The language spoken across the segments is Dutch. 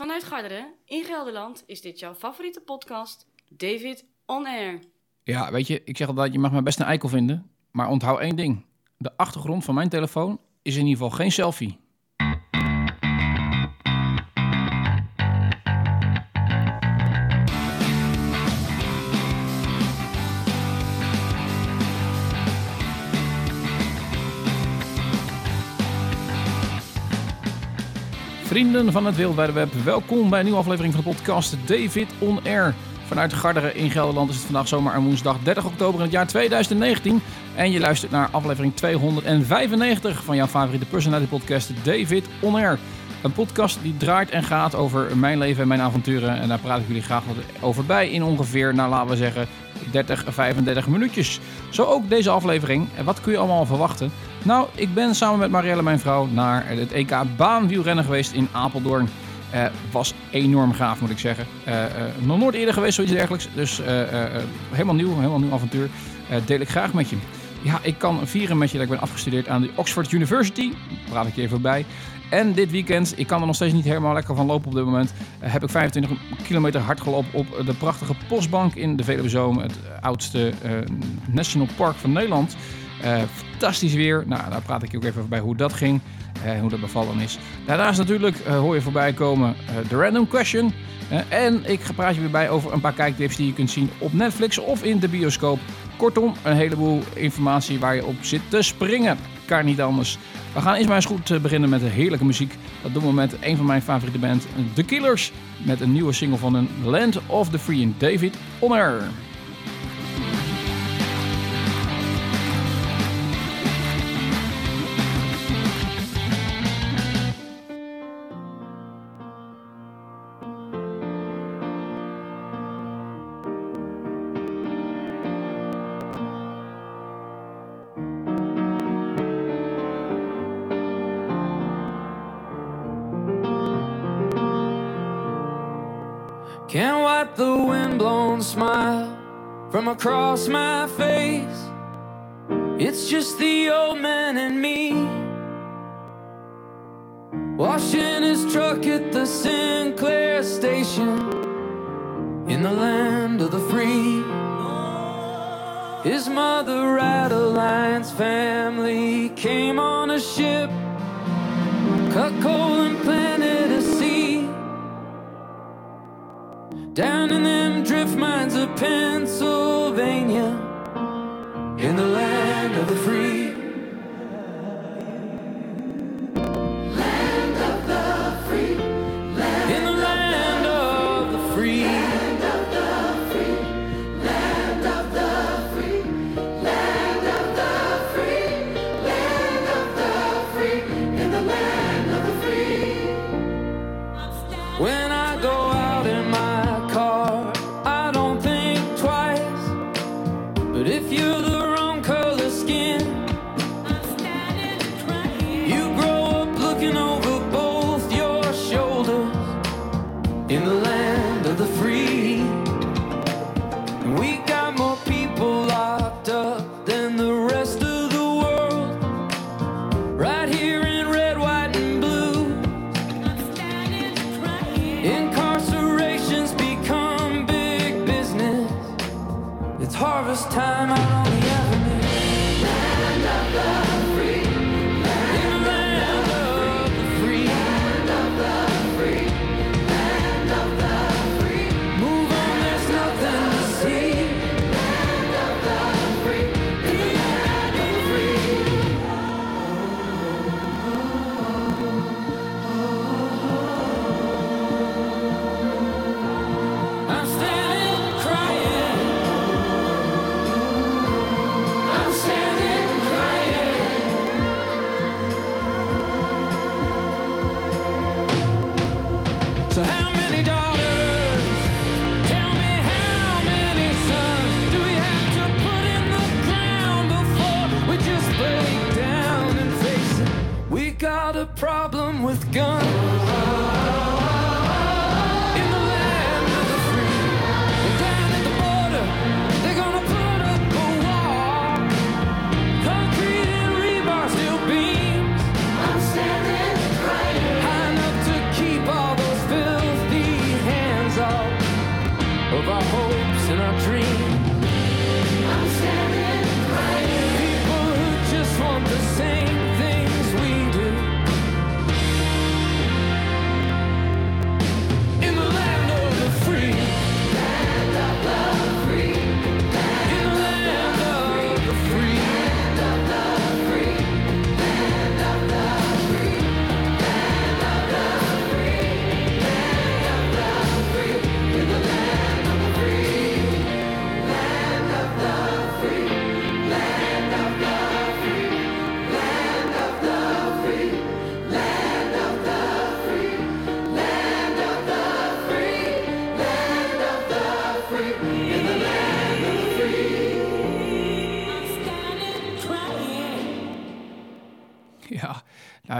Vanuit Garderen in Gelderland is dit jouw favoriete podcast, David On Air. Ja, weet je, ik zeg altijd, je mag me best een eikel vinden. Maar onthoud één ding. De achtergrond van mijn telefoon is in ieder geval geen selfie. Vrienden van het Wereldwijde Web, welkom bij een nieuwe aflevering van de podcast David On Air. Vanuit Garderen in Gelderland is het vandaag zomaar een woensdag 30 oktober in het jaar 2019. En je luistert naar aflevering 295 van jouw favoriete personality podcast David On Air. Een podcast die draait en gaat over mijn leven en mijn avonturen. En daar praat ik jullie graag wat over bij in ongeveer, nou laten we zeggen, 30, 35 minuutjes. Zo ook deze aflevering. En wat kun je allemaal verwachten? Nou, ik ben samen met Marielle, mijn vrouw, naar het EK baanwielrennen geweest in Apeldoorn. Uh, was enorm gaaf, moet ik zeggen. Uh, uh, nog nooit eerder geweest, zoiets dergelijks. Dus helemaal nieuw, helemaal nieuw avontuur. deel ik graag met je. Ja, ik kan vieren met je dat ik ben afgestudeerd aan de Oxford University. Praat ik je even bij. En dit weekend, ik kan er nog steeds niet helemaal lekker van lopen op dit moment, heb ik 25 kilometer hard gelopen op de prachtige Postbank in de Veluwezoom. Het oudste national park van Nederland. Uh, fantastisch weer. Nou, daar praat ik ook even bij hoe dat ging. Uh, hoe dat bevallen is. Daarnaast natuurlijk uh, hoor je voorbij komen de Random Question. en ik praat je weer bij over een paar kijktips die je kunt zien op Netflix of in de bioscoop. Kortom, een heleboel informatie waar je op zit te springen. Kan niet anders. We gaan eerst maar eens goed beginnen met de heerlijke muziek. Dat doen we met een van mijn favoriete bands, The Killers. Met een nieuwe single van een Land of the Free in David Honor. Can't wipe the windblown smile from across my face. It's just the old man and me. Washing his truck at the Sinclair station in the land of the free. His mother, Adeline's family, came on a ship, cut coal and planted Down in them drift mines of Pennsylvania, in the land of the free.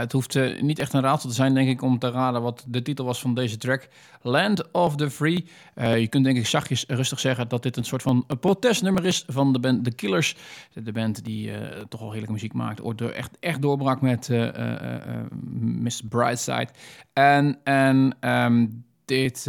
Het hoeft eh, niet echt een raadsel te zijn, denk ik, om te raden wat de titel was van deze track. Land of the Free. Eh, je kunt denk ik zachtjes rustig zeggen dat dit een soort van protestnummer is van de band The Killers. De band die eh, toch wel heerlijke muziek maakt. Ooit echt, echt doorbrak met Miss Brightside. En, en ehm, dit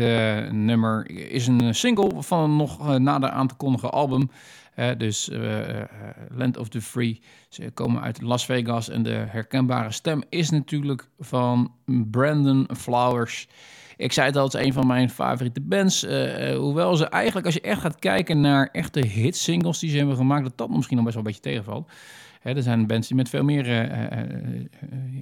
nummer is een single van een nog nader aan te kondigen album. Dus eh, eh, Land of the Free. Ze komen uit Las Vegas en de herkenbare stem is natuurlijk van Brandon Flowers. Ik zei het al, het is een van mijn favoriete bands. eh, hoewel ze eigenlijk, als je echt gaat kijken naar echte hitsingles die ze hebben gemaakt, dat dat misschien nog best wel een beetje tegenvalt. Er zijn bands die met veel meer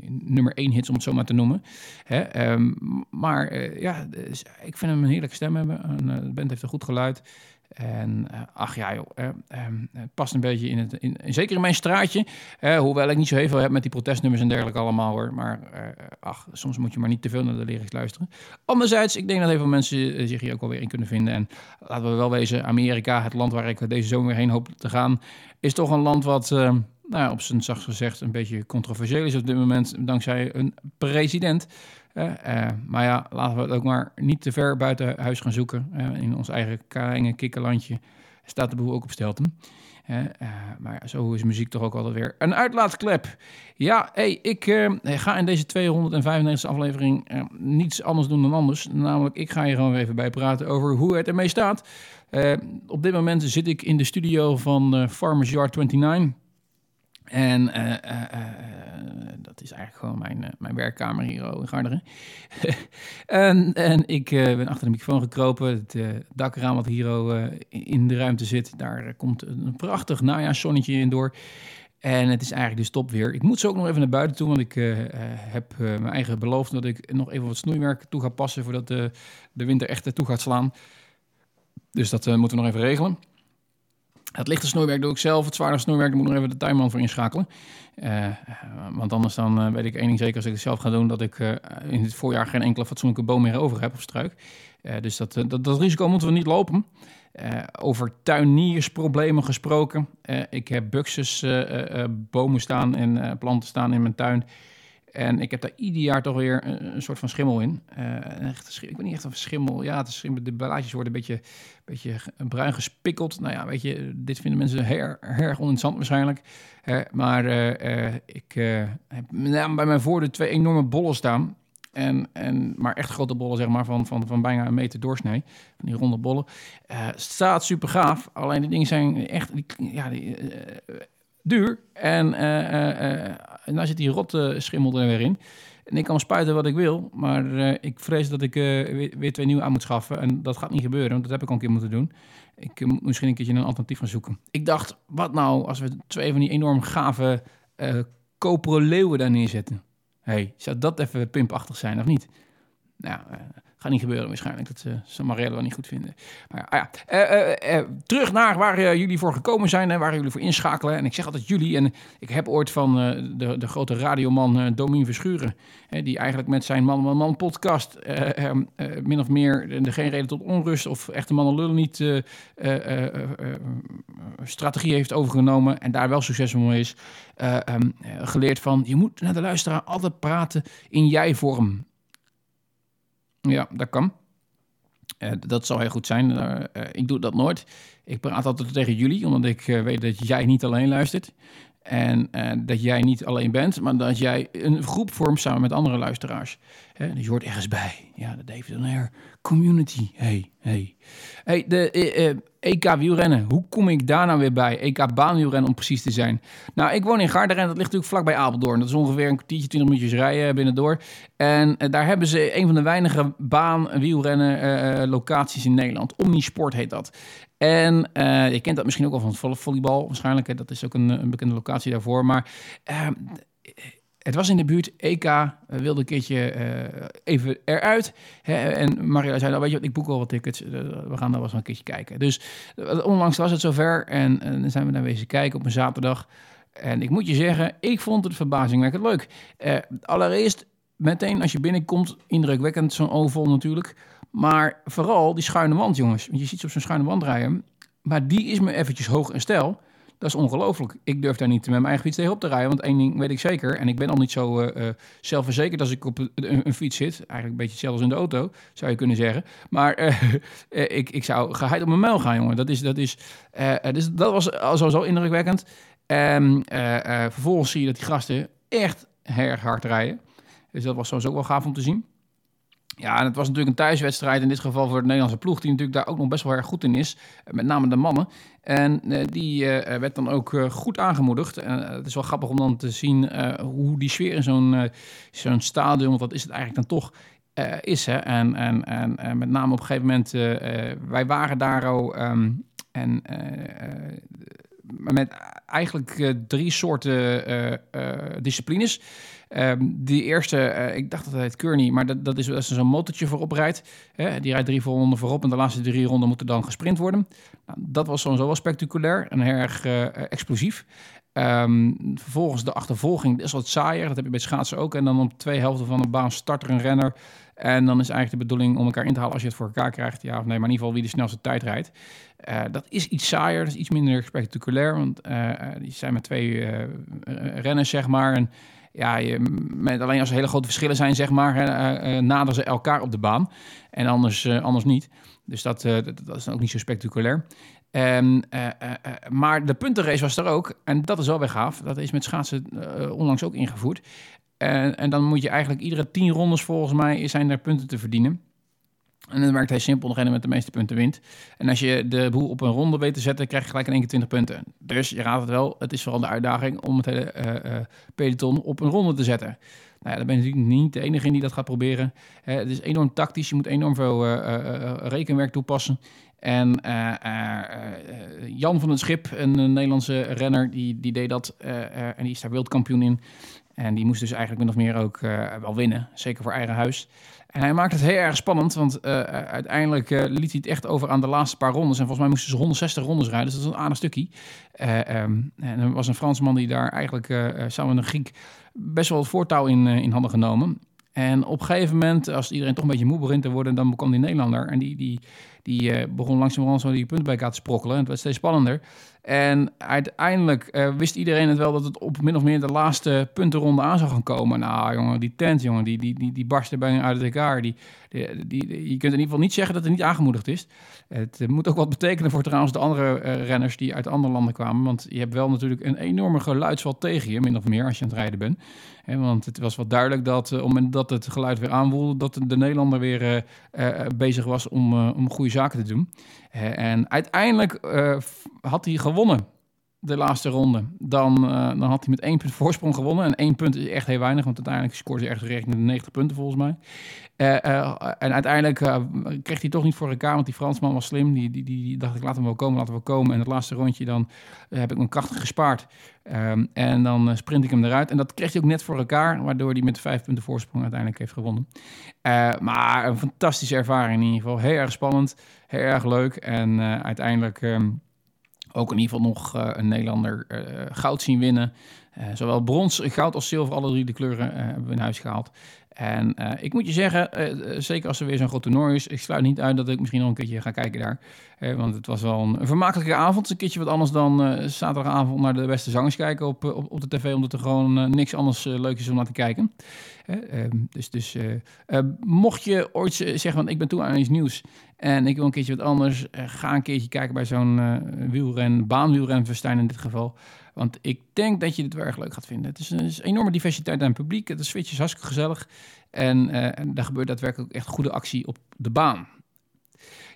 nummer één hits, om het zo maar te noemen. Ehm, maar ja, dus ik vind hem een heerlijke stem hebben. En, de band heeft een goed geluid. En eh, ach ja, joh, eh, ehm, het past een beetje in het, in, zeker in mijn straatje. Eh, hoewel ik niet zo heel veel heb met die protestnummers en dergelijke allemaal hoor. Maar ach, soms moet je maar niet te veel naar de lyrics luisteren. Anderzijds, ik denk dat heel veel mensen zich hier ook wel weer in kunnen vinden. En laten we wel wezen, Amerika, het land waar ik deze zomer heen hoop te gaan, is toch een land wat, eh, nou op zijn zacht gezegd, een beetje controversieel is op dit moment. Dankzij een president. Eh, maar ja, laten we het ook maar niet te ver buiten huis gaan zoeken. Eh, in ons eigen kleine kikkerlandje staat de boel ook op stelten. Eh, maar zo is muziek toch ook altijd weer een uitlaatklep. Ja, hey, ik ga in deze 295e aflevering niets anders doen dan anders. Namelijk, ik ga hier gewoon even bij praten over hoe het ermee staat. Op dit moment zit ik in de studio van Farmers Yard 29. En eh, eh, eh, dat is eigenlijk gewoon mijn, mijn werkkamer hier oh, in Garderen. en, en ik ben achter de microfoon gekropen. Het dakraam wat hier oh, in de ruimte zit, daar komt een prachtig najaarszonnetje in door. En het is eigenlijk de stop weer. Ik moet zo ook nog even naar buiten toe, want ik heb mijn eigen beloofd dat ik nog even wat snoeiwerk toe ga passen voordat de, de winter echt toe gaat slaan. Dus dat moeten we nog even regelen. Het lichte snoeiwerk doe ik zelf. Het zware snoeiwerk moet nog even de tuinman voor inschakelen. Eh, eh, want anders dan eh, weet ik één ding zeker als ik het zelf ga doen... dat ik in het voorjaar geen enkele fatsoenlijke boom meer over heb of struik. Dus dat, dat, dat risico moeten we niet lopen. Over tuiniersproblemen gesproken. Ik heb buxus bomen staan en planten staan in mijn tuin... En ik heb daar ieder jaar toch weer een, soort van schimmel in. Eh, ik weet niet echt of schimmel. Ja, het is, de blaadjes worden een beetje, beetje bruin gespikkeld. Nou ja, weet je, dit vinden mensen her, erg oninteressant waarschijnlijk. Hè, maar eh, eh, ik eh, heb name bij mijn voordeur twee enorme bollen staan. En, en, maar echt grote bollen, zeg maar, van, van, van bijna een meter doorsnee. Van die ronde bollen. Eh, staat super gaaf. Alleen die dingen zijn echt ja, die, eh, duur. En eh, eh, eh, en daar zit die rotte schimmel er weer in. En ik kan spuiten wat ik wil, maar eh, ik vrees dat ik eh, weer, weer twee nieuwe aan moet schaffen. En dat gaat niet gebeuren, want dat heb ik al een keer moeten doen. Ik eh, moet misschien een keertje een alternatief gaan zoeken. Ik dacht, wat nou als we twee van die enorm gave koperen leeuwen daar neerzetten? hey, zou dat even pimpachtig zijn of niet? Nou, gaat niet gebeuren waarschijnlijk. Dat ze Samarella wel niet goed vinden. Maar ah ja, eh, eh, eh, terug naar waar eh, jullie voor gekomen zijn en waar jullie voor inschakelen. En ik zeg altijd jullie. En ik heb ooit van eh, de, de grote radioman eh Domien Verschuren... Die eigenlijk met zijn Man Man Man podcast... eh, eh, eh, min of meer de geen reden tot onrust... of echte mannen lullen niet eh, eh, eh, eh, eh, strategie heeft overgenomen... en daar wel succesvol mee is... eh, ehm, eh, geleerd van... je moet naar de luisteraar altijd praten in jij-vorm. Ja, dat kan. Eh, dat zou heel goed zijn. Eh, eh, ik doe dat nooit. Ik praat altijd tegen jullie, omdat ik weet dat jij niet alleen luistert. En dat jij niet alleen bent, maar dat jij een groep vormt samen met andere luisteraars. Dus je hoort ergens bij. Ja, de David Air community. Hey, hey. Hey, de EK wielrennen. Hoe kom ik daar nou weer bij? EK baanwielrennen om precies te zijn. Nou, ik woon in Garderen. Dat ligt natuurlijk vlakbij Apeldoorn. Dat is ongeveer een kwartiertje, 20 minuutjes rijden binnendoor. En eh, daar hebben ze een van de weinige baan wielrennen eh, locaties in Nederland. Omnisport heet dat. En eh, je kent dat misschien ook wel van het vo- volleybal waarschijnlijk. Hè? Dat is ook een, een bekende locatie daarvoor. Maar eh, het was in de buurt. EK eh, wilde een keertje eh, even eruit. Hè? En Maria zei, nou weet je wat, ik boek al wat tickets. Eh, we gaan daar wel eens een keertje kijken. Dus onlangs was het zover. En, en dan zijn we daar wezen kijken op een zaterdag. En ik moet je zeggen, ik vond het verbazingwekkend leuk. Allereerst, meteen als je binnenkomt, indrukwekkend zo'n oval natuurlijk. Maar vooral die schuine wand, jongens. Want je ziet ze op zo'n schuine wand rijden. Maar die is me eventjes hoog en stijl. Dat is ongelooflijk. Ik durf daar niet met mijn eigen fiets tegenop te rijden. Want één ding weet ik zeker. En ik ben al niet zo eh, zelfverzekerd als ik op een, een- fiets zit. Eigenlijk een beetje als in de auto, zou je kunnen zeggen. Maar eh, ik, ik zou geheid op mijn muil gaan, jongen. Dat, is, dat, is, eh, dus dat was al sowieso indrukwekkend. En eh, eh, vervolgens zie je dat die gasten echt erg hard rijden. Dus dat was sowieso ook wel gaaf om te zien. Ja, en het was natuurlijk een thuiswedstrijd in dit geval voor de Nederlandse ploeg, die natuurlijk daar ook nog best wel erg goed in is. Eh, Met name de mannen. En eh, die eh, werd dan ook goed aangemoedigd. En het is wel grappig om dan te zien hoe die sfeer in zo'n zo'n stadion, want dat is het eigenlijk dan toch, is. Hè? En, en, en, en met name op een gegeven moment, wij waren daar al. ehm, en met eigenlijk drie soorten disciplines. Ehm, die eerste, eh, ik dacht dat het heet maar dat, dat is als er zo'n motortje voorop rijdt. Die rijdt drie ronden voorop en de laatste drie ronden moeten dan gesprint worden. Nou, dat was sowieso wel spectaculair en erg eh, explosief. Ehm, vervolgens de achtervolging, dat is wat saaier. Dat heb je bij schaatsen ook. En dan op twee helften van de baan start er een renner. En dan is eigenlijk de bedoeling om elkaar in te halen als je het voor elkaar krijgt. Ja of nee, maar in ieder geval wie de snelste tijd rijdt. Eh, dat is iets saaier, dat is iets minder spectaculair. Want die zijn met twee eh, renners, zeg maar. En ja, met, alleen als er hele grote verschillen zijn, zeg maar, eh, naderen ze elkaar op de baan. En anders, eh, anders niet. Dus dat, dat, dat is ook niet zo spectaculair. Ehm, eh, eh, eh, maar de puntenrace was er ook. En dat is wel weer gaaf. Dat is met schaatsen onlangs ook ingevoerd. En dan moet je eigenlijk iedere tien rondes, volgens mij, zijn er punten te verdienen. En het werkt heel simpel. Degene met de meeste punten wint. En als je de boel op een ronde weet te zetten, krijg je gelijk in één keer 20 punten. Dus je raadt het wel. Het is vooral de uitdaging om het hele eh, eh, peloton op een ronde te zetten. Nou ja, dan ben je natuurlijk niet de enige die dat gaat proberen. Eh, het is enorm tactisch. Je moet enorm veel rekenwerk toepassen. En Jan van het Schip, een, Nederlandse renner, die, die deed dat. en die is daar wereldkampioen in. En die moest dus eigenlijk min of meer ook wel winnen. Zeker voor eigen huis. En hij maakt het heel erg spannend, want eh, uiteindelijk eh, liet hij het echt over aan de laatste paar rondes. En volgens mij moesten ze 160 rondes rijden, dus dat is een aardig stukje. Eh, ehm, en er was een Fransman die daar eigenlijk samen met een Griek best wel het voortouw in, in hadden genomen. En op een gegeven moment, als iedereen toch een beetje moe begint te worden, dan kwam die Nederlander. En die, die, die begon langzamerhand zo die punten bij elkaar te sprokkelen. En het werd steeds spannender. En uiteindelijk eh, wist iedereen het wel dat het op min of meer de laatste puntenronde aan zou gaan komen. Nou, jongen, die tent, jongen, die, die, die, die barstte bijna uit elkaar. Die, die, die, je kunt in ieder geval niet zeggen dat het niet aangemoedigd is. Het eh, moet ook wat betekenen voor trouwens de andere eh, renners die uit andere landen kwamen. Want je hebt wel natuurlijk een enorme geluidswal tegen je, min of meer, als je aan het rijden bent. Want het was wel duidelijk dat eh, op het moment dat het geluid weer aanwoelde, dat de Nederlander weer eh, eh, bezig was om, eh, om goede zaken te doen. Eh, en uiteindelijk eh, had hij gewonnen de laatste ronde. Dan, eh, dan had hij met één punt voorsprong gewonnen. En één punt is echt heel weinig, want uiteindelijk scoorde hij echt richting de 90 punten volgens mij. Eh, eh, en uiteindelijk kreeg hij toch niet voor elkaar, want die Fransman was slim. Die, die, die, dacht ik, laat hem wel komen, laten we komen. En het laatste rondje, dan heb ik mijn krachten gespaard. Ehm, en dan sprint ik hem eruit. En dat kreeg hij ook net voor elkaar, waardoor hij met vijf punten voorsprong uiteindelijk heeft gewonnen. Maar een fantastische ervaring in ieder geval. Heel erg spannend, heel erg leuk. En uiteindelijk ehm, ook in ieder geval nog eh, een Nederlander eh, goud zien winnen. Eh, zowel brons, goud als zilver, alle drie de kleuren hebben we in huis gehaald. En ik moet je zeggen, zeker als er weer zo'n groot toernooi is, ik sluit niet uit dat ik misschien nog een keertje ga kijken daar. Want het was wel een, vermakelijke avond. Een keertje wat anders dan zaterdagavond naar de beste zangers kijken op, op, de tv, omdat er gewoon niks anders leuk is om naar te kijken. Ehm, dus dus mocht je ooit zeggen, want ik ben toe aan iets nieuws en ik wil een keertje wat anders, eh, ga een keertje kijken bij zo'n eh, wielren, baanwielrenfestijn in dit geval. Want ik denk dat je dit wel erg leuk gaat vinden. Het is een, is enorme diversiteit aan publiek. Het is switch is hartstikke gezellig. En, eh, en daar gebeurt daadwerkelijk echt goede actie op de baan.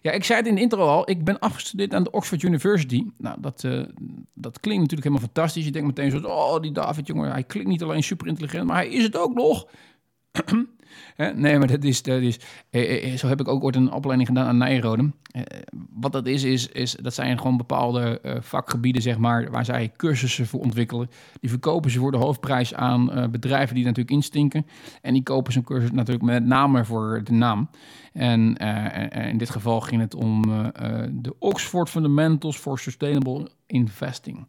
Ja, ik zei het in de intro al. Ik ben afgestudeerd aan de Oxford University. Nou, dat, dat klinkt natuurlijk helemaal fantastisch. Je denkt meteen zo, oh, die David, jongen, hij klinkt niet alleen super intelligent, maar hij is het ook nog. Nee, maar dat is, dat is eh, eh, zo heb ik ook ooit een opleiding gedaan aan Nijrode. Eh, wat dat is, is, is, dat zijn gewoon bepaalde eh, vakgebieden, zeg maar, waar zij cursussen voor ontwikkelen. Die verkopen ze voor de hoofdprijs aan eh, bedrijven die natuurlijk instinken. En die kopen zo'n cursus natuurlijk met name voor de naam. En eh, eh, in dit geval ging het om eh, eh, de Oxford Fundamentals for Sustainable Investing.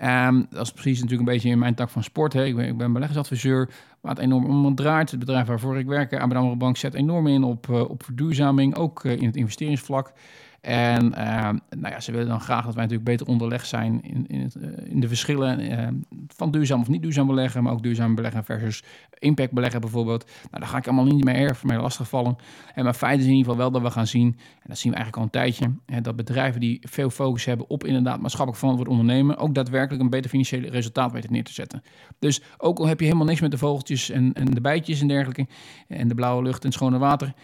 Ehm, dat is precies natuurlijk een beetje in mijn tak van sport. Hè. Ik ben, ik ben beleggingsadviseur. waar het enorm om draait. Het bedrijf waarvoor ik werk, ABN AMRO Bank, zet enorm in op, uh, op verduurzaming, ook uh, in het investeringsvlak. En uh, nou ja, ze willen dan graag dat wij natuurlijk beter onderlegd zijn in, in, het, uh, in de verschillen uh, van duurzaam of niet duurzaam beleggen, maar ook duurzaam beleggen versus impact beleggen bijvoorbeeld. Nou, daar ga ik allemaal niet meer erg mee lastigvallen. En maar feit is in ieder geval wel dat we gaan zien, en dat zien we eigenlijk al een tijdje, hè, dat bedrijven die veel focus hebben op inderdaad maatschappelijk verantwoord ondernemen, ook daadwerkelijk een beter financiële resultaat weten neer te zetten. Dus ook al heb je helemaal niks met de vogeltjes en, en de bijtjes en dergelijke, en de blauwe lucht en schone water,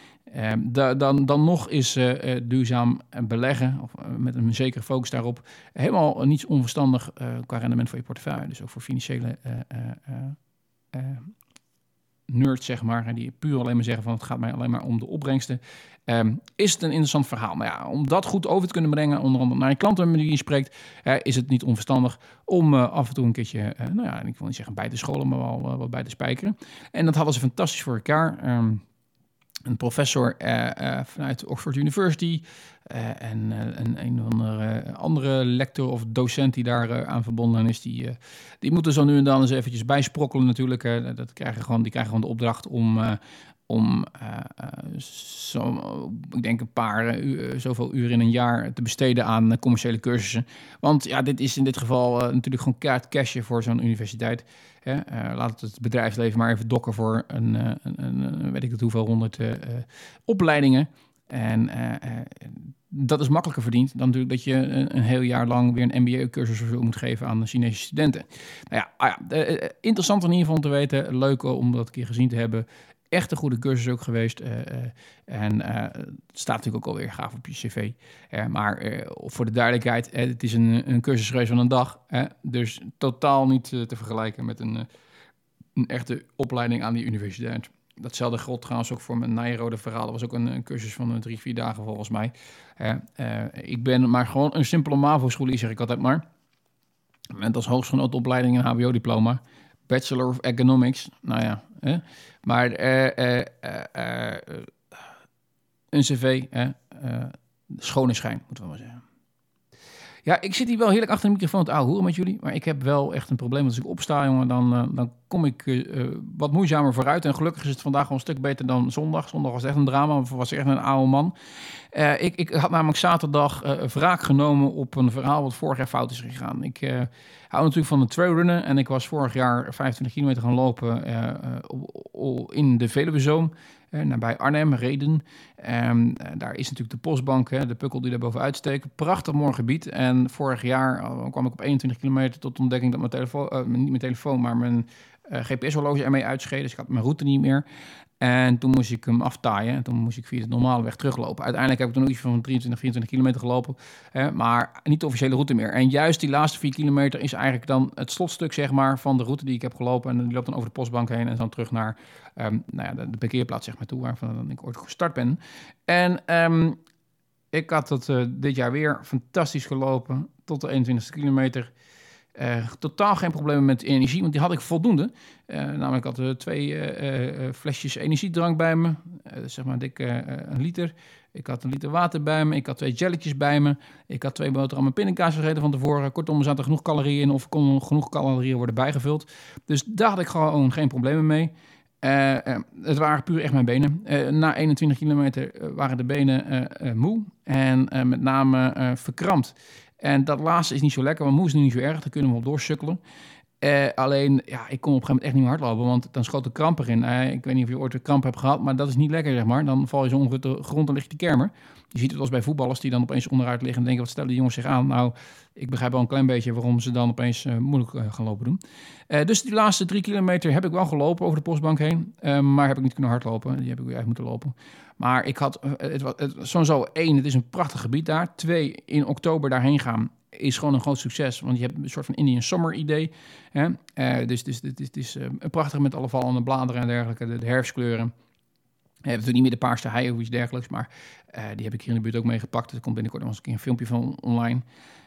da, dan, dan nog is uh, uh, duurzaam beleggen, of met een zekere focus daarop, helemaal niets onverstandig qua rendement voor je portefeuille. Dus ook voor financiële nerds, zeg maar, die puur alleen maar zeggen van het gaat mij alleen maar om de opbrengsten, um, is het een interessant verhaal. Maar ja, om dat goed over te kunnen brengen, onder andere naar je klanten wie je spreekt, is het niet onverstandig om af en toe een keertje, nou ja, ik wil niet zeggen bij te scholen, maar wel wat bij te spijkeren. En dat hadden ze fantastisch voor elkaar. Um, een professor uh, uh, vanuit Oxford University uh, en een, een of andere, lector of docent die daar aan verbonden is, die, die moeten zo nu en dan eens eventjes bijsprokkelen natuurlijk. dat krijgen gewoon, die krijgen gewoon de opdracht om, om zo, ik denk een paar zoveel uur in een jaar te besteden aan commerciële cursussen. Want ja, dit is in dit geval natuurlijk gewoon kaart cashje voor zo'n universiteit. Uh, laat het bedrijfsleven maar even dokken voor een, uh, een, een weet ik het hoeveel honderd uh, opleidingen. En dat is makkelijker verdiend dan natuurlijk dat je een, een heel jaar lang weer een MBA-cursus moet geven aan Chinese studenten. Nou ja, ah ja interessant in ieder geval om te weten. Leuk om dat een keer gezien te hebben echt een goede cursus ook geweest. Uh, uh, en uh, het staat natuurlijk ook alweer gaaf op je cv. maar voor de duidelijkheid, het is een, een cursus geweest van een dag. dus totaal niet te vergelijken met een, een, echte opleiding aan die universiteit. Datzelfde geldt trouwens ook voor mijn Nijrode verhaal. Dat was ook een, een cursus van drie, vier dagen volgens mij. ik ben maar gewoon een simpele MAVO-scholier, zeg ik altijd maar. Met als hoogstgenoten opleiding een HBO-diploma. Bachelor of Economics. Nou ja, hè? maar uh, uh, een cv, schone schijn, moeten we maar zeggen. Ja, ik zit hier wel heerlijk achter de microfoon te ouwe met jullie. Maar ik heb wel echt een probleem. Als ik opsta, jongen, dan, uh, dan kom ik uh, wat moeizamer vooruit. En gelukkig is het vandaag wel een stuk beter dan zondag. Zondag was echt een drama, was echt een oude man. Ik, ik had namelijk zaterdag wraak genomen op een verhaal wat vorig jaar fout is gegaan. Ik hou natuurlijk van de trailrunnen. En ik was vorig jaar 25 kilometer gaan lopen in de Veluwezoom. Uh, nabij Arnhem, Reden. Um, daar is natuurlijk de postbank, hè, de pukkel die daar bovenuit steekt. Prachtig mooi gebied. En vorig jaar uh, kwam ik op 21 kilometer tot ontdekking dat mijn telefoon, uh, niet mijn telefoon, maar mijn GPS-horloge ermee uitscheed. Dus ik had mijn route niet meer. En toen moest ik hem aftaaien. En toen moest ik via de normale weg teruglopen. Uiteindelijk heb ik toen iets van 23, 24 kilometer gelopen. Hè, maar niet de officiële route meer. En juist die laatste vier kilometer is eigenlijk dan het slotstuk zeg maar, van de route die ik heb gelopen. En die loopt dan over de postbank heen en dan terug naar um, nou ja, de, parkeerplaats zeg maar, toe. Waarvan ik ooit gestart ben. En um, ik had dat uh, dit jaar weer fantastisch gelopen. Tot de 21 kilometer. Uh, totaal geen problemen met energie, want die had ik voldoende. Uh, namelijk had ik twee uh, flesjes energiedrank bij me, zeg maar dik een liter. Ik had een liter water bij me, ik had twee jelletjes bij me. Ik had twee boterhammen pindakaas gegeten van tevoren. Kortom, er zaten genoeg calorieën in of kon genoeg calorieën worden bijgevuld. Dus daar had ik gewoon geen problemen mee. het waren puur echt mijn benen. na 21 kilometer waren de benen moe en met name verkrampt. En dat laatste is niet zo lekker, want moe is nu niet zo erg. Daar kunnen we op doorsukkelen. Uh, alleen, ja, ik kon op een gegeven moment echt niet meer hardlopen, want dan schoot de kramp erin. Uh, ik weet niet of je ooit een kramp hebt gehad, maar dat is niet lekker, zeg maar. Dan val je zo ongeveer de grond en lig je te kermen. Je ziet het als bij voetballers die dan opeens onderuit liggen en denken, wat stellen die jongens zich aan? Nou, ik begrijp wel een klein beetje waarom ze dan opeens uh, moeilijk gaan lopen doen. dus die laatste drie kilometer heb ik wel gelopen over de postbank heen, maar heb ik niet kunnen hardlopen. Die heb ik weer uit moeten lopen. Maar ik had, het, het, het, sowieso één, het is een prachtig gebied daar. Twee, in oktober daarheen gaan is gewoon een groot succes. Want je hebt een soort van Indian Summer idee. Hè? Dus, dus het is, het is uh, prachtig met alle vallende bladeren en dergelijke, de, herfstkleuren. Hebt natuurlijk niet meer de paarse hei of iets dergelijks, maar die heb ik hier in de buurt ook meegepakt. Er komt binnenkort nog eens een keer een filmpje van online.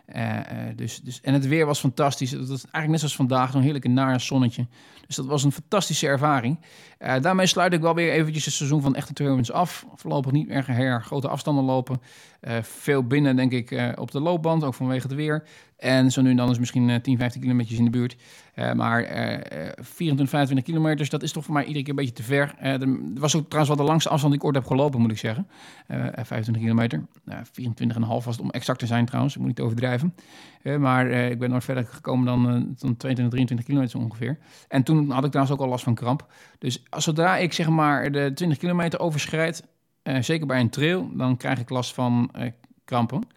Eh, eh, dus, dus, en het weer was fantastisch. Het was eigenlijk net zoals vandaag, zo'n heerlijke naar zonnetje. Dus dat was een fantastische ervaring. Eh, daarmee sluit ik wel weer eventjes het seizoen van echte trailruns af. Voorlopig niet meer her grote afstanden lopen. Eh, veel binnen, denk ik, eh, op de loopband, ook vanwege het weer. En zo nu en dan is misschien eh, 10, 15 kilometer in de buurt. Eh, maar eh, eh, 24, 25 kilometers, dat is toch voor mij iedere keer een beetje te ver. Eh, er was ook trouwens wel de langste afstand die ik ooit heb gelopen, moet ik zeggen. Eh, 25 kilometer. Nou, 24,5 was het om exact te zijn trouwens. Ik moet niet overdrijven. Eh, maar eh, ik ben nooit verder gekomen dan, eh, dan 22, 23 kilometer ongeveer. En toen had ik trouwens ook al last van kramp. Dus zodra ik zeg maar de 20 kilometer overschrijd, eh, zeker bij een trail, dan krijg ik last van eh, krampen.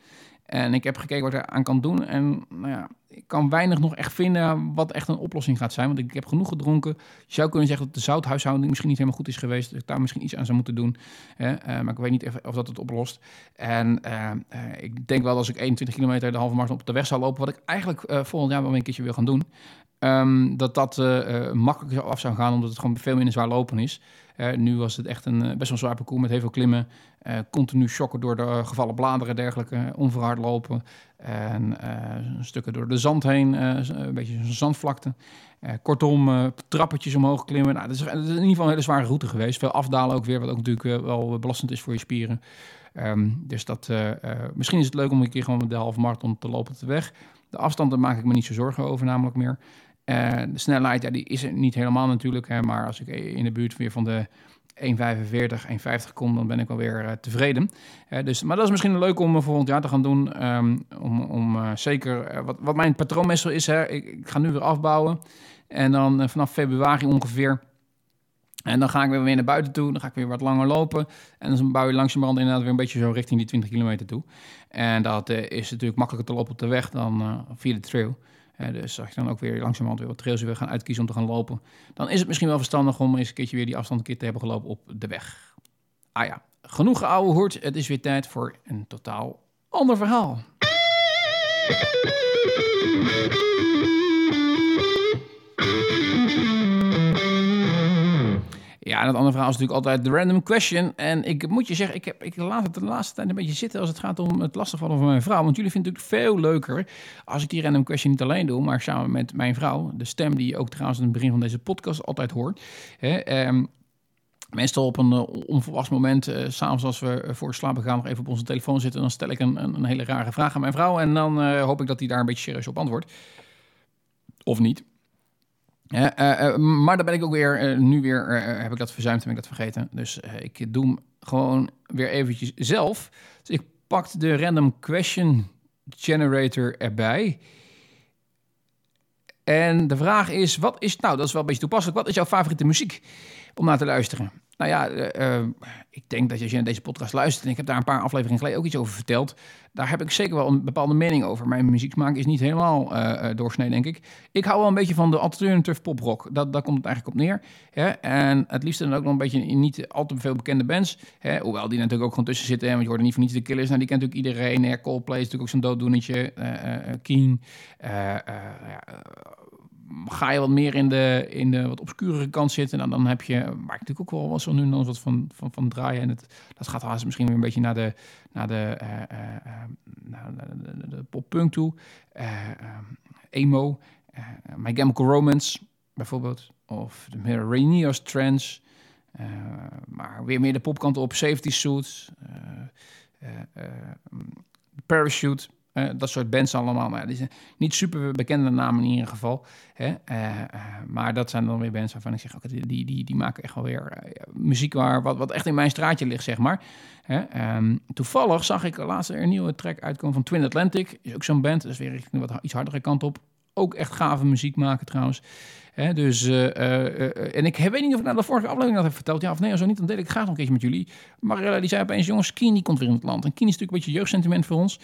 En ik heb gekeken wat ik aan kan doen. En nou ja, ik kan weinig nog echt vinden wat echt een oplossing gaat zijn. Want ik heb genoeg gedronken. Je zou kunnen zeggen dat de zouthuishouding misschien niet helemaal goed is geweest. Dat ik daar misschien iets aan zou moeten doen. Eh, maar ik weet niet of, dat het oplost. En eh, eh, ik denk wel als ik 21 kilometer de halve marathon op de weg zou lopen... wat ik eigenlijk volgend jaar wel een keertje wil gaan doen... ehm, dat dat makkelijker af zou gaan, omdat het gewoon veel minder zwaar lopen is. Eh, nu was het echt een eh, best wel zwaar parcours met heel veel klimmen. eh, continu shocken door de gevallen bladeren en dergelijke. onverhard lopen. En stukken door de zand heen. een beetje zo'n zandvlakte. Kortom, trappetjes omhoog klimmen. Nou, dat, is, in ieder geval een hele zware route geweest. Veel afdalen ook weer, wat ook natuurlijk wel belastend is voor je spieren. Ehm, dus dat, misschien is het leuk om een keer gewoon de halve marathon te lopen op de weg. De afstand, daar maak ik me niet zo zorgen over namelijk meer. Eh, de snelheid, ja, die is er niet helemaal natuurlijk. Hè, maar als ik in de buurt weer van de 1,45, 1,50 kom, dan ben ik alweer uh, tevreden. Uh, dus, maar dat is misschien leuk om volgend jaar te gaan doen. Um, om om zeker, wat, wat mijn patroon is, hè, ik, ik, ga nu weer afbouwen. En dan vanaf februari ongeveer. En dan ga ik weer naar buiten toe. Dan ga ik weer wat langer lopen. En dan bouw je langzamerhand inderdaad weer een beetje zo richting die 20 kilometer toe. En dat is natuurlijk makkelijker te lopen op de weg dan via de trail. Dus als je dan ook weer langzamerhand weer wat trails weer gaan uitkiezen om te gaan lopen, dan is het misschien wel verstandig om eens een keertje weer die afstand een keer te hebben gelopen op de weg. Ah ja, genoeg ouwe hoort. Het is weer tijd voor een totaal ander verhaal. Ja, en het andere verhaal is natuurlijk altijd de random question. En ik moet je zeggen, ik, heb, ik laat het de laatste tijd een beetje zitten als het gaat om het lastigvallen van mijn vrouw. Want jullie vinden het natuurlijk veel leuker als ik die random question niet alleen doe, maar samen met mijn vrouw. De stem die je ook trouwens in het begin van deze podcast altijd hoort. Hè, um, Meestal op een uh, onverwacht moment, uh, s'avonds als we uh, voor slapen gaan, nog even op onze telefoon zitten. Dan stel ik een, een, een hele rare vraag aan mijn vrouw. En dan hoop ik dat hij daar een beetje serieus op antwoordt. Of niet. Uh, maar dan ben ik ook weer, nu weer, heb ik dat verzuimd, heb ik dat vergeten. Dus ik doe hem gewoon weer eventjes zelf. Dus ik pak de random question generator erbij. En de vraag is, wat is, nou dat is wel een beetje toepasselijk, wat is jouw favoriete muziek om naar te luisteren? Nou ja, uh, uh, ik denk dat als je naar deze podcast luistert... en ik heb daar een paar afleveringen geleden ook iets over verteld... daar heb ik zeker wel een bepaalde mening over. Mijn muzieksmaak is niet helemaal uh, doorsnee, denk ik. Ik hou wel een beetje van de alternative poprock. Dat, komt eigenlijk op neer. Hè? En het liefst dan ook nog een beetje niet al te veel bekende bands. Hè? Hoewel die natuurlijk ook gewoon tussen zitten. Hè? Want je hoort er niet van niets de Killers. Nou, die kent natuurlijk iedereen. Hè? Coldplay is natuurlijk ook zo'n dooddoenetje. Keen. ja, ga je wat meer in de, in de wat obscurere kant zitten, nou, dan heb je, waar ik natuurlijk ook wel was zo nu dan wat van, van, van draaien. En het, dat gaat haast misschien weer een beetje naar de, naar de, uh, naar de, de, de pop-punk toe. Uh, emo, My Chemical Romance bijvoorbeeld. Of de meer Rainiers Trends. maar weer meer de popkant op, Safety Suits. Parachute. Uh, dat soort bands allemaal. Maar die zijn niet super bekende namen in ieder geval. Hè? Uh, uh, maar dat zijn dan weer bands waarvan ik zeg... Okay, die, die, die maken echt wel weer muziek waar, wat, wat echt in mijn straatje ligt, zeg maar. Hè? Um, toevallig zag ik laatst een nieuwe track uitkomen van Twin Atlantic. Is ook zo'n band. Is weer richting wat iets hardere kant op. Ook echt gave muziek maken trouwens. Dus, uh, uh, en ik weet niet of ik nou de vorige aflevering dat heb verteld. Ja of nee, zo niet, dan deel ik graag nog een keertje met jullie. Marilla die zei opeens, jongens, Keen die komt weer in het land. En Keen is natuurlijk een beetje jeugdsentiment voor ons.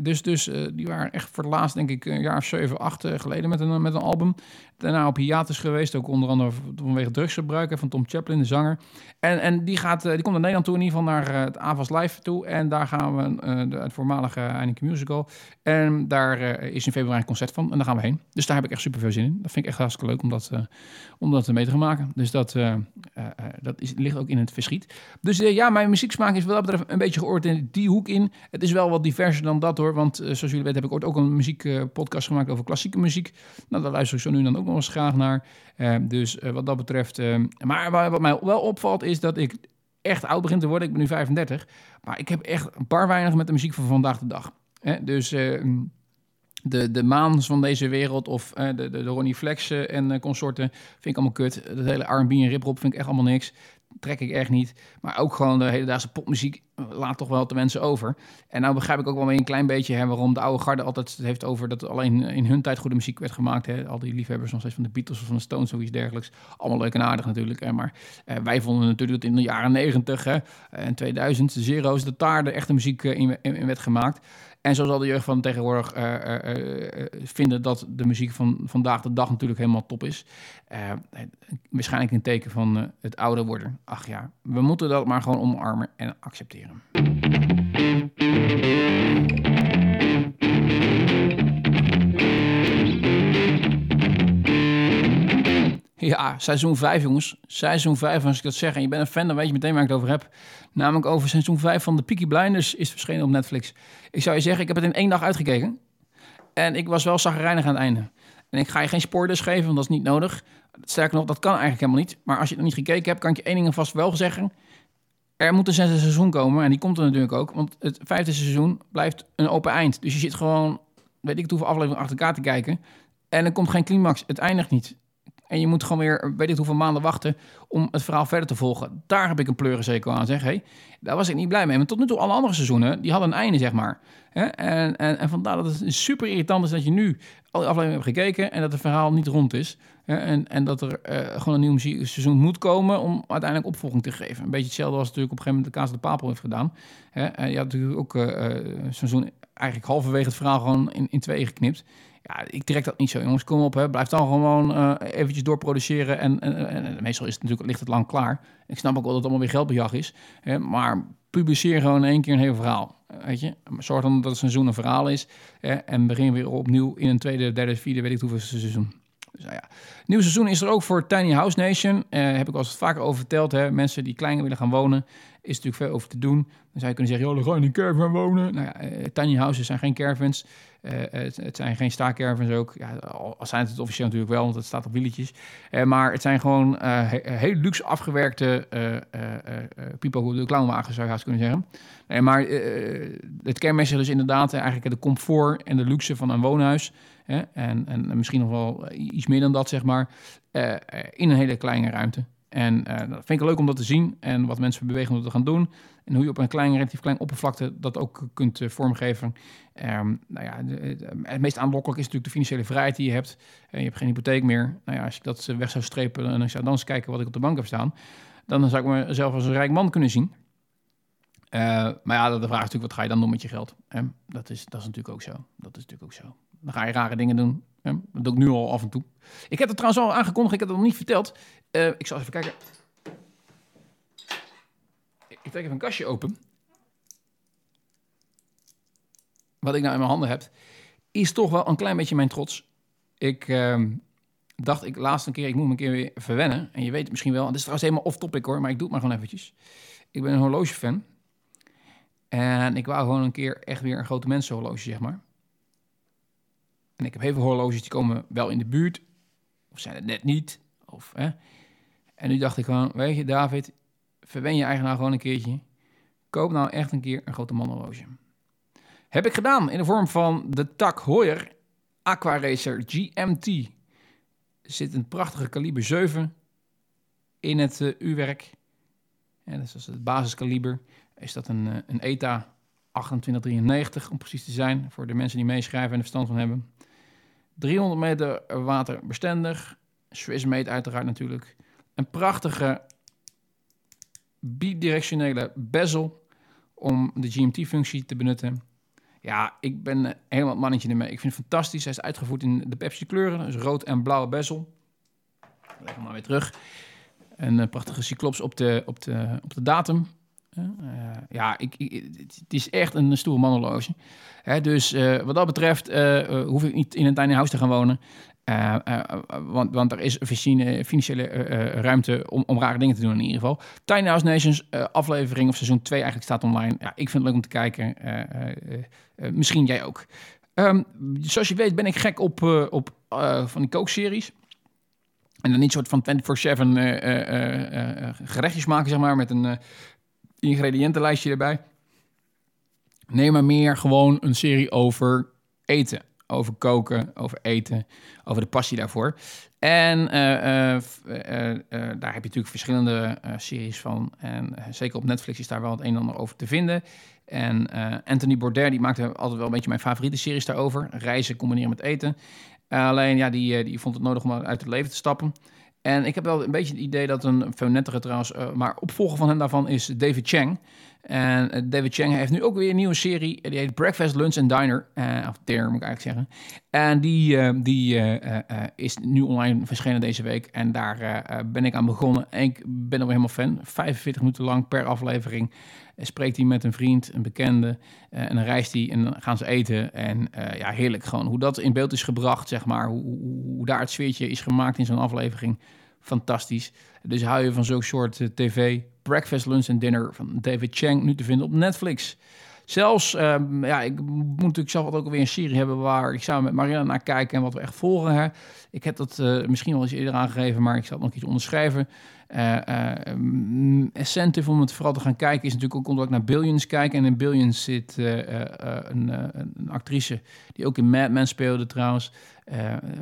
Dus dus die waren echt voor het laatst, denk ik, een jaar of zeven, acht geleden met een, met een album. Daarna op hiatus geweest, ook onder andere vanwege drugsgebruik van Tom Chaplin, de zanger. En, en die, gaat, die komt naar Nederland toe, in ieder geval naar het Avas Live toe. En daar gaan we, de, het voormalige Heineken Musical. En daar is in februari een concert van. En daar gaan we heen. Dus daar heb ik echt super veel zin in. Dat vind ik echt hartstikke leuk om dat, dat mee te gaan maken. Dus dat, eh, dat is, ligt ook in het verschiet. Dus ja, mijn muzieksmaak is wat dat betreft een beetje geoord in die hoek in. Het is wel wat diverser dan dat hoor. Want zoals jullie weten heb ik ooit ook een muziekpodcast gemaakt over klassieke muziek. Nou, daar luister ik zo nu dan ook nog eens graag naar. Dus wat dat betreft... maar wa- wat mij wel opvalt is dat ik echt oud begin te worden. Ik ben nu 35. Maar ik heb echt paar weinig met de muziek van vandaag de dag. Dus... de, de Maans van deze wereld of eh, de, de, Ronnie Flex eh, en eh, consorten vind ik allemaal kut. Dat hele R&B en rip vind ik echt allemaal niks. Trek ik echt niet. Maar ook gewoon de hedendaagse popmuziek laat toch wel de mensen over. En nou begrijp ik ook wel een klein beetje hè, waarom de oude garde altijd het heeft over dat alleen in hun tijd goede muziek werd gemaakt. Hè. Al die liefhebbers nog steeds van de Beatles of van de Stones of iets dergelijks. Allemaal leuk en aardig natuurlijk. Hè. Maar eh, wij vonden natuurlijk dat in de jaren 90 hè, en 2000, de Zero's, de echte muziek in, in werd gemaakt. En zo zal de jeugd van tegenwoordig eh, eh, eh, vinden dat de muziek van vandaag de dag natuurlijk helemaal top is. Waarschijnlijk een teken van het ouder worden. Ach ja, we moeten dat maar gewoon omarmen en accepteren. Ja, seizoen 5, jongens. Seizoen 5, als ik dat zeg en je bent een fan, dan weet je meteen waar ik het over heb. Namelijk over seizoen 5 van de Peaky Blinders is verschenen op Netflix. Ik zou je zeggen, ik heb het in één dag uitgekeken. En ik was wel zagrijnig aan het einde. En ik ga je geen spoilers geven, want dat is niet nodig. Sterker nog, dat kan eigenlijk helemaal niet. Maar als je het nog niet gekeken hebt, kan ik je één ding vast wel zeggen. Er moet een zesde seizoen komen en die komt er natuurlijk ook. Want het vijfde seizoen blijft een open eind. Dus je zit gewoon, weet ik het hoeveel afleveringen achter elkaar te kijken. En er komt geen climax. Het eindigt niet. En je moet gewoon weer, weet ik hoeveel maanden wachten om het verhaal verder te volgen. Daar heb ik een pleurenzeker aan, zeg. Hey, daar was ik niet blij mee. Maar tot nu toe, alle andere seizoenen, die hadden een einde, zeg maar. En, en, en vandaar dat het super irritant is dat je nu al die afleveringen hebt gekeken en dat het verhaal niet rond is. En, en dat er eh, gewoon een nieuw muziekseizoen moet komen om uiteindelijk opvolging te geven. Een beetje hetzelfde als natuurlijk op een gegeven moment de Kaas de Papel heeft gedaan. En je had natuurlijk ook een seizoen eigenlijk halverwege het verhaal gewoon in, in tweeën geknipt. Ja, ik trek dat niet zo, jongens. Kom op, hè. blijf dan gewoon eh, eventjes doorproduceren. En, en, en, en meestal is het natuurlijk, ligt het lang klaar. Ik snap ook wel dat het allemaal weer geldbejag is. Hè, maar publiceer gewoon in één keer een heel verhaal. Weet je? Zorg dan dat het seizoen een verhaal is. Hè, en begin weer opnieuw in een tweede, derde, vierde, weet ik hoeveel seizoen. Dus nou ja. Nieuw seizoen is er ook voor Tiny House Nation. Eh heb ik al eens vaker over verteld. Hè. Mensen die kleiner willen gaan wonen, is natuurlijk veel over te doen. Dan zou je kunnen zeggen, joh, dan ga in een caravan wonen. Nou ja, eh, tiny houses zijn geen caravans. Eh, het, het zijn geen staakcaravans ook. Ja, al zijn het het officieel natuurlijk wel, want het staat op wieletjes. Eh, maar het zijn gewoon he- heel luxe afgewerkte people de clownwagens, zou je haast kunnen zeggen. Maar het kenmerk is dus inderdaad eigenlijk de comfort en de luxe van een woonhuis. En, en misschien nog wel eh, iets meer dan dat, zeg maar. eh, eh, in een hele kleine ruimte. En dat vind ik leuk om dat te zien. En wat mensen bewegen om te gaan doen. En hoe je op een klein, relatief klein oppervlakte dat ook kunt vormgeven. Ehm, nou ja, het meest aanlokkelijk is natuurlijk de financiële vrijheid die je hebt. En je hebt geen hypotheek meer. Nou ja, als ik dat weg zou strepen en ik zou dan eens kijken wat ik op de bank heb staan. Dan zou ik mezelf als een rijk man kunnen zien. Maar ja, de vraag is natuurlijk, wat ga je dan doen met je geld? Dat, is, dat is natuurlijk ook zo. Dat is natuurlijk ook zo. Dan ga je rare dingen doen. Dat doe ik nu al af en toe. Ik heb het trouwens al aangekondigd, ik heb het nog niet verteld. Eh, ik zal even kijken. Ik trek even een kastje open. Wat ik nou in mijn handen heb, is toch wel een klein beetje mijn trots. Ik ehm, dacht, ik laatst een keer, ik moet me een keer weer verwennen. En je weet het misschien wel, het is trouwens helemaal off-topic hoor, maar ik doe het maar gewoon eventjes. Ik ben een horlogefan. En ik wou gewoon een keer echt weer een grote mensenhorloge, zeg maar. En ik heb heel veel horloges die komen wel in de buurt. Of zijn het net niet. Of, hè. En nu dacht ik gewoon, weet je David, verwen je eigen nou gewoon een keertje. Koop nou echt een keer een grote mannenhorloge. Heb ik gedaan in de vorm van de Tak Heuer Aqua Racer GMT. Er zit een prachtige kaliber 7 in het eh, U-werk. En dat is het basiskaliber. Is dat een, eh, een ETA 2893 om precies te zijn. Voor de mensen die meeschrijven en er verstand van hebben. 300 meter waterbestendig. Swissmade uiteraard natuurlijk. Een prachtige bidirectionele bezel om de GMT-functie te benutten. Ja, ik ben helemaal het mannetje ermee. Ik vind het fantastisch. Hij is uitgevoerd in de Pepsi kleuren. Dus rood en blauwe bezel. Leg hem maar weer terug. Een eh, prachtige cyclops op de, op de, op de datum. Eh, ja, ik, het is echt een stoere mannenloge. Dus eh, wat dat betreft eh, hoef ik niet in een tiny house te gaan wonen. Want, want er is financiële, ruimte om, om rare dingen te doen in ieder geval. Tiny House Nations, aflevering of seizoen 2 eigenlijk staat online. Ja, ik vind het leuk om te kijken. Misschien jij ook. Ehm, zoals je weet ben ik gek op, op van die kookseries. En dan niet soort van 24-7 eh, eh, eh, eh, gerechtjes maken, zeg maar, met een ingrediëntenlijstje erbij. Nee, maar meer gewoon een serie over eten. Over koken, over eten, over de passie daarvoor. En eh, eh, eh, daar heb je natuurlijk verschillende series van. En zeker op Netflix is daar wel het een en ander over te vinden. En Anthony Bourdain, die maakte altijd wel een beetje mijn favoriete series daarover. Reizen combineren met eten. Alleen, ja, die, die vond het nodig om uit het leven te stappen. En ik heb wel een beetje het idee dat een veel nettere trouwens, eh, maar opvolger van hem daarvan is David Chang. En eh, David Chang heeft nu ook weer een nieuwe serie. Die heet Breakfast, Lunch and Diner. Eh, of Dinner moet ik eigenlijk zeggen. En die, die is nu online verschenen deze week. En daar ben ik aan begonnen. En ik ben er weer helemaal fan. 45 minuten lang per aflevering spreekt hij met een vriend, een bekende. eh, en dan reist hij en dan gaan ze eten. En eh, ja, heerlijk gewoon. Hoe dat in beeld is gebracht, zeg maar. Hoe, hoe, daar het sfeertje is gemaakt in zo'n aflevering. Fantastisch. Dus hou je van zo'n soort eh, tv. Breakfast, Lunch en Dinner van David Chang. Nu te vinden op Netflix. Zelfs, ehm, ja, ik moet natuurlijk zelf ook alweer een serie hebben waar ik samen met Marianne naar kijk en wat we echt volgen. Hè. Ik heb dat misschien wel eens eerder aangegeven, maar ik zal het nog iets onderschrijven. Mm, Incentive om het vooral te gaan kijken is natuurlijk ook omdat ik naar Billions kijk. En in Billions zit eh, een, een actrice die ook in Mad Men speelde trouwens.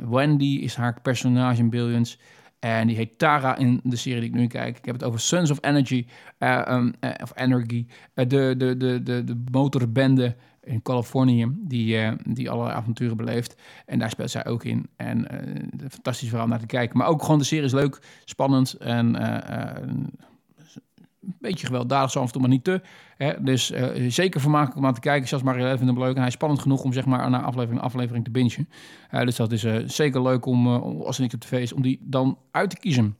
Wendy is haar personage in Billions. En die heet Tara in de serie die ik nu kijk. Ik heb het over Sons of Energy. eh, um, eh, of Energy. De, de, de, de, de motorbende in Californië. Die, eh, die alle avonturen beleeft. En daar speelt zij ook in. En eh, een fantastisch verhaal naar te kijken. Maar ook gewoon de serie is leuk, spannend. En eh, eh, een beetje gewelddadig, zo af en toe, maar niet te. Hè? Dus eh, zeker vermakelijk om aan te kijken. Zelfs Marielle vindt hem leuk. En hij is spannend genoeg om zeg maar naar aflevering aflevering te bingen. Eh, dus dat is eh, zeker leuk om, eh, om- als er niks op tv is, om die dan uit te kiezen.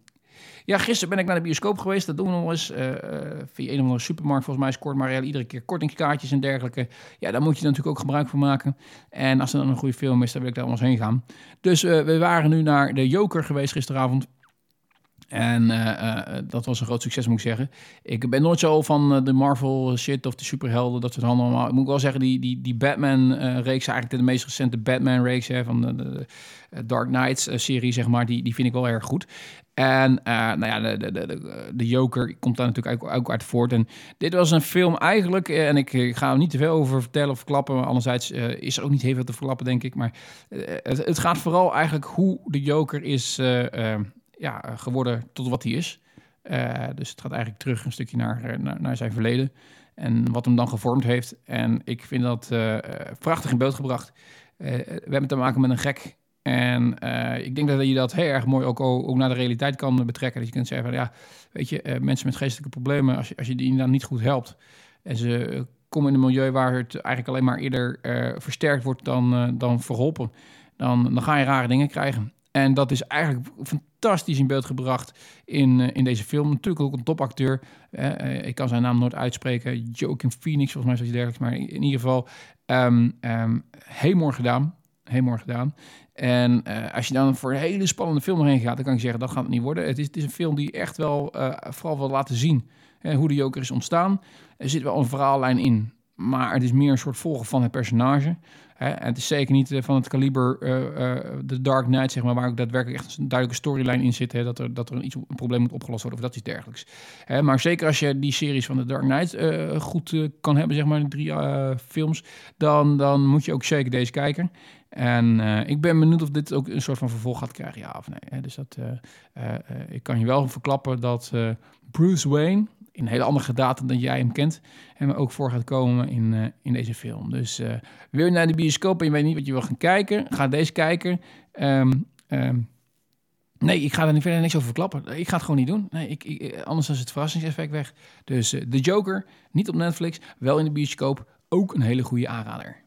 Ja, gisteren ben ik naar de bioscoop geweest. Dat doen we nog eens. eh, eh, via een of andere supermarkt. Volgens mij scoort Marielle iedere keer kortingskaartjes en dergelijke. Ja, daar moet je natuurlijk ook gebruik van maken. En als er dan een goede film is, dan wil ik daar wel eens heen gaan. Dus eh, we waren nu naar de Joker geweest gisteravond. En dat was een groot succes, moet ik zeggen. Ik ben nooit zo van de Marvel shit of de superhelden, dat soort handel. allemaal. Ik moet wel zeggen, die, die, die Batman-reeks, eigenlijk de meest recente Batman-reeks van de, de, de Dark Knights-serie, zeg maar, die, die vind ik wel erg goed. En eh, nou ja, de, de, de, de, Joker komt daar natuurlijk ook, ook uit voort. En dit was een film eigenlijk, eh, en ik, ga er niet te veel over vertellen of verklappen. Maar anderzijds eh, is er ook niet heel veel te verklappen, denk ik. Maar het, het gaat vooral eigenlijk hoe de Joker is ja, geworden tot wat hij is. Dus het gaat eigenlijk terug een stukje naar, naar, naar zijn verleden. En wat hem dan gevormd heeft. En ik vind dat prachtig in beeld gebracht. We hebben te maken met een gek. En eh, ik denk dat je dat heel erg mooi ook, ook naar de realiteit kan betrekken. Dat je kunt zeggen, ja, weet je, eh, mensen met geestelijke problemen, als je, als je die dan niet goed helpt. En ze komen in een milieu waar het eigenlijk alleen maar eerder eh, versterkt wordt dan, dan verholpen. Dan, dan ga je rare dingen krijgen. En dat is eigenlijk fantastisch in beeld gebracht in, in deze film. Natuurlijk ook een topacteur. Ik kan zijn naam nooit uitspreken. Joaquin Phoenix, volgens mij dat dergelijks. Maar in, ieder geval ehm heel mooi gedaan. Mooi gedaan. En eh, als je dan voor een hele spannende film erheen gaat, dan kan ik zeggen, dat gaat het niet worden. Het is, het is een film die echt wel eh, vooral wil laten zien hè, hoe de Joker is ontstaan. Er zit wel een verhaallijn in, maar het is meer een soort volgen van het personage. Hè? En het is zeker niet eh, van het kaliber The Dark Knight, zeg maar, waar ook daadwerkelijk echt een duidelijke storyline in zit. Hè? Dat, er, dat er een, iets, een probleem moet opgelost worden of dat iets dergelijks. Hè? Maar zeker als je die series van The Dark Knight goed kan hebben, zeg maar, de drie films, dan, dan moet je ook zeker deze kijken. En eh, ik ben benieuwd of dit ook een soort van vervolg gaat krijgen, ja of nee. Dus dat, eh, eh, ik kan je wel verklappen dat Bruce Wayne, in een hele andere gedaante dan jij hem kent, hem ook voor gaat komen in, in deze film. Dus wil je naar de bioscoop en je weet niet wat je wil gaan kijken, ga deze kijken. Ehm, ehm, nee, ik ga er verder niks over verklappen. Ik ga het gewoon niet doen. Nee, ik, ik, anders is het verrassingseffect weg. Dus The Joker, niet op Netflix, wel in de bioscoop, ook een hele goede aanrader.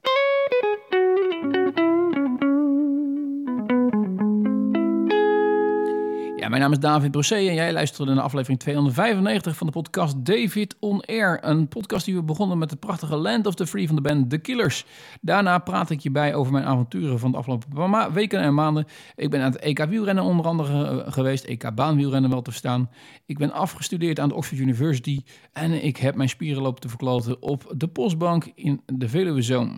Ja, mijn naam is David Brosé en jij luisterde naar aflevering 295 van de podcast David On Air. Een podcast die we begonnen met de prachtige Land of the Free van de band The Killers. Daarna praat ik je bij over mijn avonturen van de afgelopen weken en maanden. Ik ben aan het EK wielrennen onder andere eh, geweest, EK baanwielrennen wel te verstaan. Ik ben afgestudeerd aan de Oxford University en ik heb mijn spieren lopen te verkloten op de postbank in de Veluwe Zone.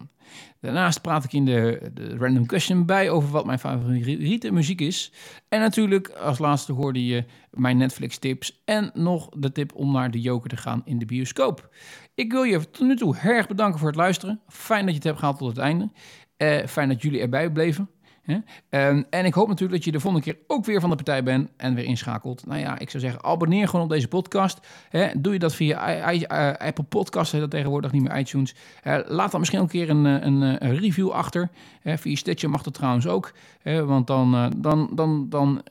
Daarnaast praat ik in de, de random question bij over wat mijn favoriete muziek is. En natuurlijk, als laatste hoorde je mijn Netflix tips en nog de tip om naar de Joker te gaan in de bioscoop. Ik wil je tot nu toe erg bedanken voor het luisteren. Fijn dat je het hebt gehaald tot het einde. Eh, fijn dat jullie erbij bleven. Ehm, en ik hoop natuurlijk dat je de volgende keer ook weer van de partij bent en weer inschakelt. Nou ja, ik zou zeggen, abonneer gewoon op deze podcast. Doe je dat via eh, Apple Podcasts, dat tegenwoordig niet meer iTunes. Eh, laat dan misschien ook een keer een, eh, een, een review achter. Via Stitcher mag dat trouwens ook. Want dan, dan, dan, dan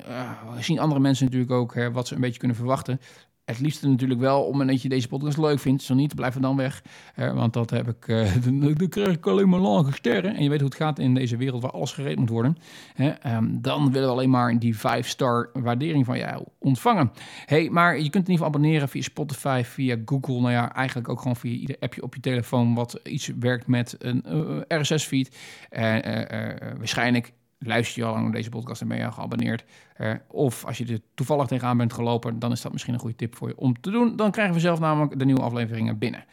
zien andere mensen natuurlijk ook wat ze een beetje kunnen verwachten. Het liefste natuurlijk wel om dat je deze podcast leuk vindt. Zo niet, blijf dan weg. want dat heb ik, eh, dan, krijg ik alleen maar lage sterren. En je weet hoe het gaat in deze wereld waar alles gereed moet worden. Ehm, dan willen we alleen maar die 5-star waardering van jou ontvangen. Hey, maar je kunt in ieder geval abonneren via Spotify, via Google. Nou ja, eigenlijk ook gewoon via ieder appje op je telefoon... wat iets werkt met een eh, RSS-feed. Eh, eh, waarschijnlijk luister je al lang naar deze podcast en ben je al geabonneerd. Eh, of als je er toevallig tegenaan bent gelopen, dan is dat misschien een goede tip voor je om te doen. Dan krijgen we zelf namelijk de nieuwe afleveringen binnen.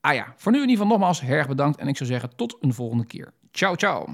Ah ja, voor nu in ieder geval nogmaals erg bedankt en ik zou zeggen tot een volgende keer. Ciao, ciao.